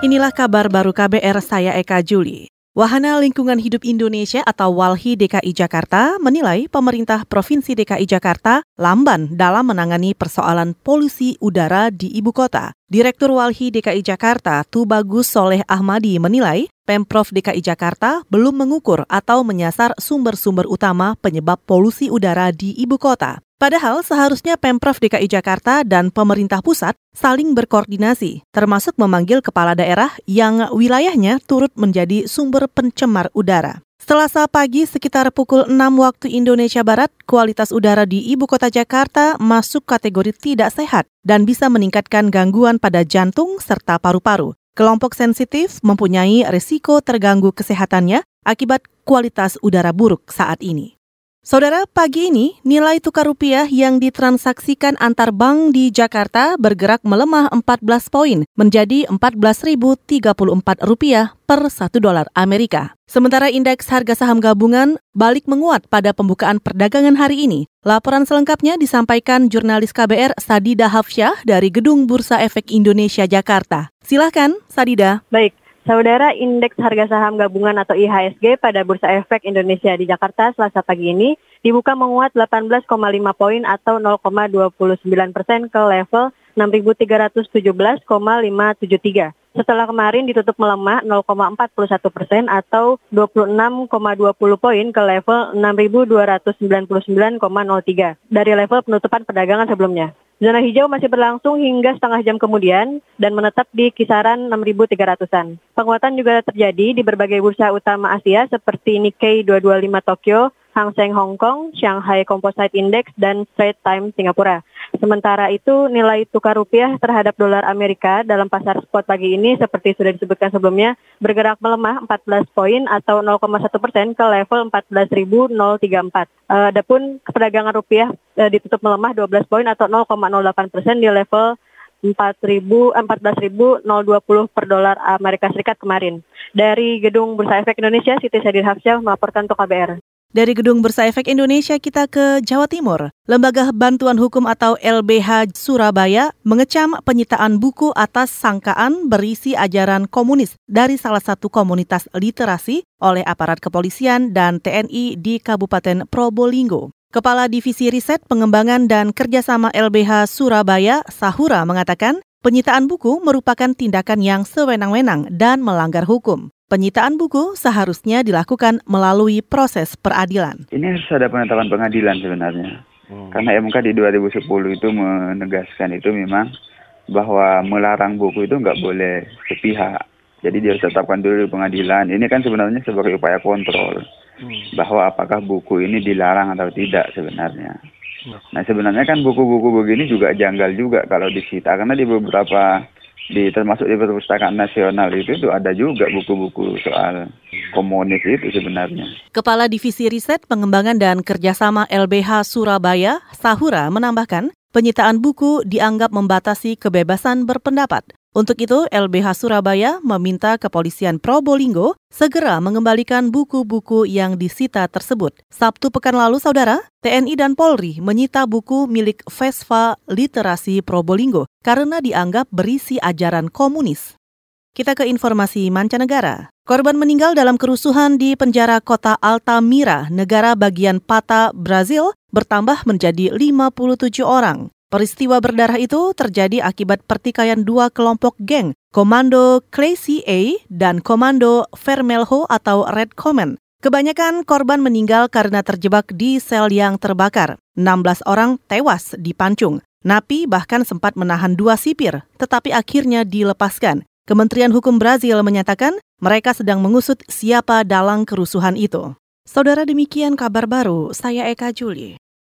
Inilah kabar baru KBR saya Eka Juli. Wahana Lingkungan Hidup Indonesia atau WALHI DKI Jakarta menilai pemerintah Provinsi DKI Jakarta lamban dalam menangani persoalan polusi udara di ibu kota. Direktur Walhi DKI Jakarta, Tubagus Soleh Ahmadi menilai Pemprov DKI Jakarta belum mengukur atau menyasar sumber-sumber utama penyebab polusi udara di ibu kota. Padahal seharusnya Pemprov DKI Jakarta dan pemerintah pusat saling berkoordinasi, termasuk memanggil kepala daerah yang wilayahnya turut menjadi sumber pencemar udara. Selasa pagi sekitar pukul 6 waktu Indonesia Barat, kualitas udara di ibu kota Jakarta masuk kategori tidak sehat dan bisa meningkatkan gangguan pada jantung serta paru-paru. Kelompok sensitif mempunyai risiko terganggu kesehatannya akibat kualitas udara buruk saat ini. Saudara, pagi ini nilai tukar rupiah yang ditransaksikan antar bank di Jakarta bergerak melemah 14 poin menjadi 14.034 rupiah per 1 dolar Amerika. Sementara indeks harga saham gabungan balik menguat pada pembukaan perdagangan hari ini. Laporan selengkapnya disampaikan jurnalis KBR Sadida Hafsyah dari Gedung Bursa Efek Indonesia Jakarta. Silahkan, Sadida. Baik, Saudara, indeks harga saham gabungan atau IHSG pada Bursa Efek Indonesia di Jakarta selasa pagi ini dibuka menguat 18,5 poin atau 0,29 persen ke level 6.317,573. Setelah kemarin ditutup melemah 0,41 persen atau 26,20 poin ke level 6.299,03 dari level penutupan perdagangan sebelumnya. Zona hijau masih berlangsung hingga setengah jam kemudian dan menetap di kisaran 6.300-an. Penguatan juga terjadi di berbagai bursa utama Asia seperti Nikkei 225 Tokyo, Hang Seng Hong Kong, Shanghai Composite Index, dan Straits Times Singapura. Sementara itu, nilai tukar rupiah terhadap dolar Amerika dalam pasar spot pagi ini seperti sudah disebutkan sebelumnya bergerak melemah 14 poin atau 0,1 persen ke level 14.034. Adapun perdagangan rupiah uh, ditutup melemah 12 poin atau 0,08 persen di level 14.020 per dolar Amerika Serikat kemarin. Dari Gedung Bursa Efek Indonesia, Siti Sadir Hafsyah melaporkan untuk KBR. Dari Gedung Bursa Efek Indonesia kita ke Jawa Timur. Lembaga Bantuan Hukum atau LBH Surabaya mengecam penyitaan buku atas sangkaan berisi ajaran komunis dari salah satu komunitas literasi oleh aparat kepolisian dan TNI di Kabupaten Probolinggo. Kepala Divisi Riset Pengembangan dan Kerjasama LBH Surabaya, Sahura, mengatakan penyitaan buku merupakan tindakan yang sewenang-wenang dan melanggar hukum. Penyitaan buku seharusnya dilakukan melalui proses peradilan. Ini harus ada penetapan pengadilan sebenarnya. Hmm. Karena MK di 2010 itu menegaskan itu memang bahwa melarang buku itu nggak boleh sepihak. Jadi dia harus tetapkan dulu di pengadilan. Ini kan sebenarnya sebagai upaya kontrol hmm. bahwa apakah buku ini dilarang atau tidak sebenarnya. Hmm. Nah sebenarnya kan buku-buku begini juga janggal juga kalau disita karena di beberapa di termasuk di perpustakaan nasional itu itu ada juga buku-buku soal komunis itu sebenarnya. Kepala Divisi Riset Pengembangan dan Kerjasama LBH Surabaya, Sahura menambahkan, penyitaan buku dianggap membatasi kebebasan berpendapat. Untuk itu, LBH Surabaya meminta kepolisian Probolinggo segera mengembalikan buku-buku yang disita tersebut. Sabtu pekan lalu, saudara, TNI dan Polri menyita buku milik Vespa Literasi Probolinggo karena dianggap berisi ajaran komunis. Kita ke informasi mancanegara. Korban meninggal dalam kerusuhan di penjara kota Altamira, negara bagian Pata, Brazil, bertambah menjadi 57 orang. Peristiwa berdarah itu terjadi akibat pertikaian dua kelompok geng, Komando Crazy A dan Komando Vermelho atau Red Command. Kebanyakan korban meninggal karena terjebak di sel yang terbakar. 16 orang tewas di Pancung. Napi bahkan sempat menahan dua sipir, tetapi akhirnya dilepaskan. Kementerian Hukum Brazil menyatakan mereka sedang mengusut siapa dalang kerusuhan itu. Saudara demikian kabar baru, saya Eka Juli.